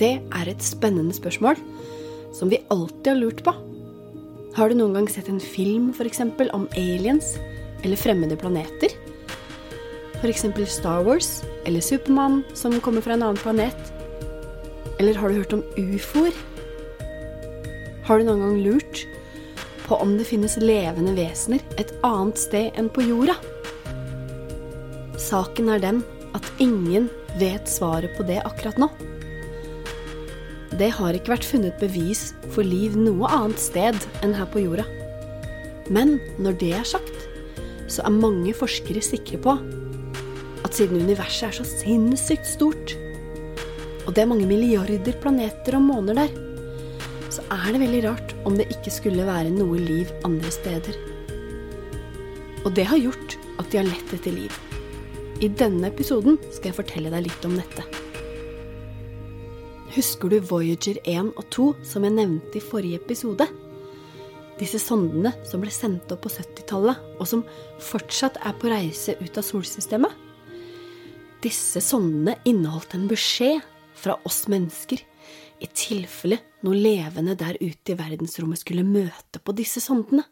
Det er et spennende spørsmål som vi alltid har lurt på. Har du noen gang sett en film for eksempel, om aliens eller fremmede planeter? F.eks. Star Wars eller Supermann som kommer fra en annen planet? Eller har du hørt om ufoer? Har du noen gang lurt på om det finnes levende vesener et annet sted enn på jorda? Saken er den at ingen vet svaret på det akkurat nå. Det har ikke vært funnet bevis for liv noe annet sted enn her på jorda. Men når det er sagt, så er mange forskere sikre på at siden universet er så sinnssykt stort, og det er mange milliarder planeter og måner der, så er det veldig rart om det ikke skulle være noe liv andre steder. Og det har gjort at de har lett etter liv. I denne episoden skal jeg fortelle deg litt om dette. Husker du Voyager 1 og 2 som jeg nevnte i forrige episode? Disse sondene som ble sendt opp på 70-tallet, og som fortsatt er på reise ut av solsystemet? Disse sondene inneholdt en beskjed fra oss mennesker i tilfelle noe levende der ute i verdensrommet skulle møte på disse sondene.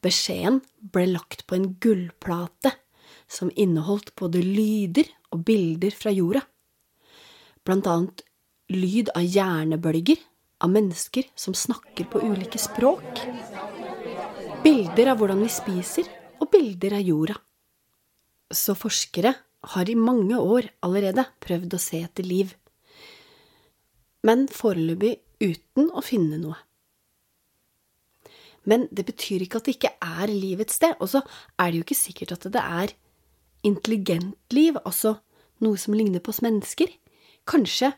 Beskjeden ble lagt på en gullplate som inneholdt både lyder og bilder fra jorda, blant annet lyd av hjernebølger av mennesker som snakker på ulike språk, bilder av hvordan vi spiser, og bilder av jorda. Så forskere har i mange år allerede prøvd å se etter liv, men foreløpig uten å finne noe. Men det betyr ikke at det ikke er liv et sted, og så er det jo ikke sikkert at det er intelligent liv, altså noe som ligner på oss mennesker. Kanskje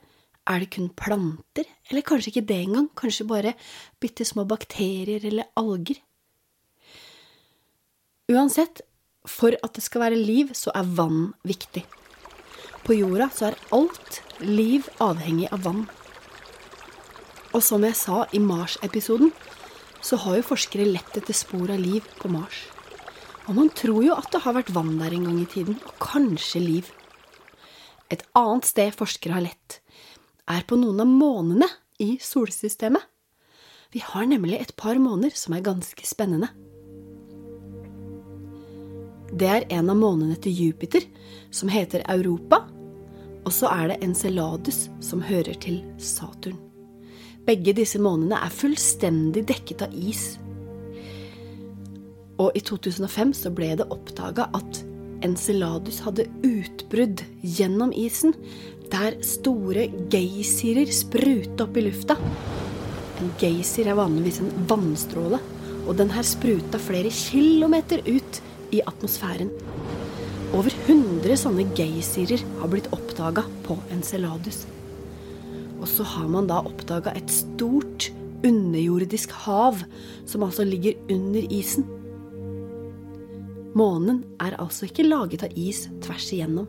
er det kun planter, eller kanskje ikke det engang, kanskje bare bitte små bakterier eller alger. Uansett, for at det skal være liv, så er vann viktig. På jorda så er alt liv avhengig av vann. Og som jeg sa i Mars-episoden, så har jo forskere lett etter spor av liv på Mars. Og man tror jo at det har vært vann der en gang i tiden, og kanskje liv. Et annet sted forskere har lett, er på noen av månene i solsystemet. Vi har nemlig et par måneder som er ganske spennende. Det er en av månene til Jupiter, som heter Europa, og så er det Enceladus, som hører til Saturn. Begge disse månene er fullstendig dekket av is. Og i 2005 så ble det oppdaga at Enceladus hadde utbrudd gjennom isen, der store geysirer spruta opp i lufta. En geysir er vanligvis en vannstråle, og den her spruta flere kilometer ut i atmosfæren. Over 100 sånne geysirer har blitt oppdaga på Enceladus. Og så har man da oppdaga et stort underjordisk hav som altså ligger under isen. Månen er altså ikke laget av is tvers igjennom.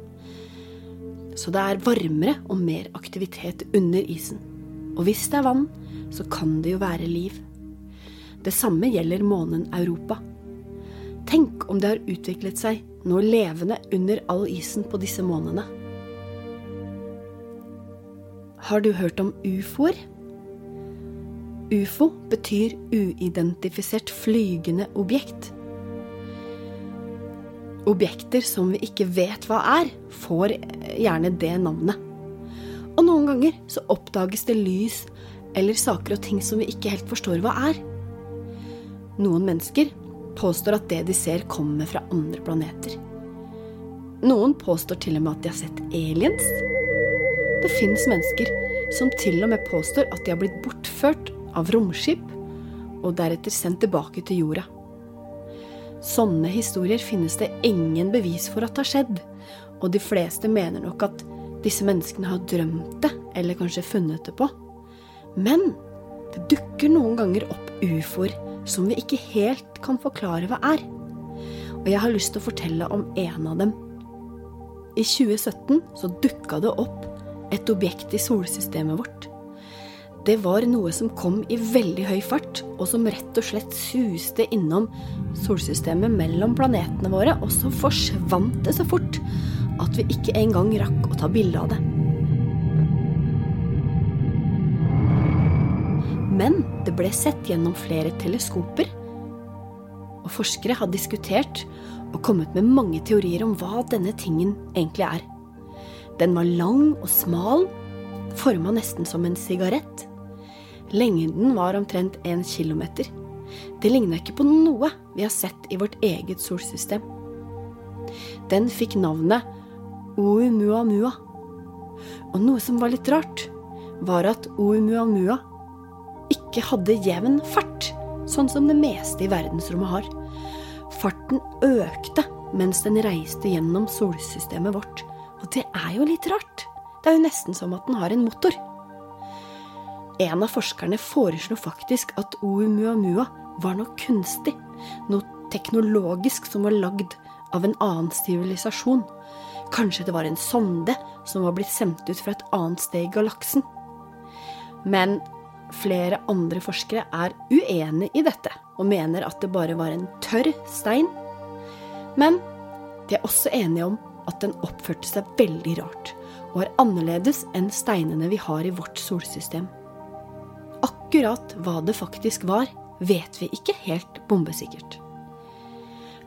Så det er varmere og mer aktivitet under isen. Og hvis det er vann, så kan det jo være liv. Det samme gjelder månen Europa. Tenk om det har utviklet seg noe levende under all isen på disse månene. Har du hørt om ufoer? Ufo betyr uidentifisert flygende objekt. Objekter som vi ikke vet hva er, får gjerne det navnet. Og noen ganger så oppdages det lys eller saker og ting som vi ikke helt forstår hva er. Noen mennesker påstår at det de ser, kommer fra andre planeter. Noen påstår til og med at de har sett aliens. Det fins mennesker som til og med påstår at de har blitt bortført av romskip og deretter sendt tilbake til jorda. Sånne historier finnes det ingen bevis for at har skjedd, og de fleste mener nok at disse menneskene har drømt det, eller kanskje funnet det på. Men det dukker noen ganger opp ufoer som vi ikke helt kan forklare hva er. Og jeg har lyst til å fortelle om en av dem. I 2017 så dukka det opp et objekt i solsystemet vårt. Det var noe som kom i veldig høy fart, og som rett og slett suste innom solsystemet mellom planetene våre, og så forsvant det så fort at vi ikke engang rakk å ta bilde av det. Men det ble sett gjennom flere teleskoper, og forskere har diskutert og kommet med mange teorier om hva denne tingen egentlig er. Den var lang og smal, forma nesten som en sigarett. Lengden var omtrent en kilometer. Det ligna ikke på noe vi har sett i vårt eget solsystem. Den fikk navnet Oumuamua. Og noe som var litt rart, var at Oumuamua ikke hadde jevn fart, sånn som det meste i verdensrommet har. Farten økte mens den reiste gjennom solsystemet vårt. Og det er jo litt rart. Det er jo nesten som at den har en motor. En av forskerne foreslo faktisk at Oumuamua var noe kunstig, noe teknologisk som var lagd av en annen sivilisasjon. Kanskje det var en sonde som var blitt sendt ut fra et annet sted i galaksen. Men flere andre forskere er uenig i dette og mener at det bare var en tørr stein. Men de er også enige om at den oppførte seg veldig rart og var annerledes enn steinene vi har i vårt solsystem. Akkurat hva det faktisk var, vet vi ikke helt bombesikkert.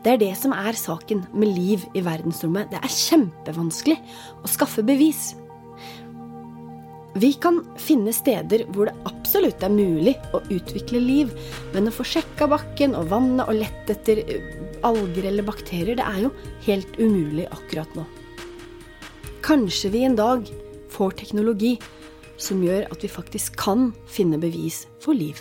Det er det som er saken med liv i verdensrommet. Det er kjempevanskelig å skaffe bevis. Vi kan finne steder hvor det absolutt er mulig å utvikle liv, men å få sjekka bakken og vannet og lett etter alger eller bakterier, det er jo helt umulig akkurat nå. Kanskje vi en dag får teknologi som gjør at vi faktisk kan finne bevis for liv.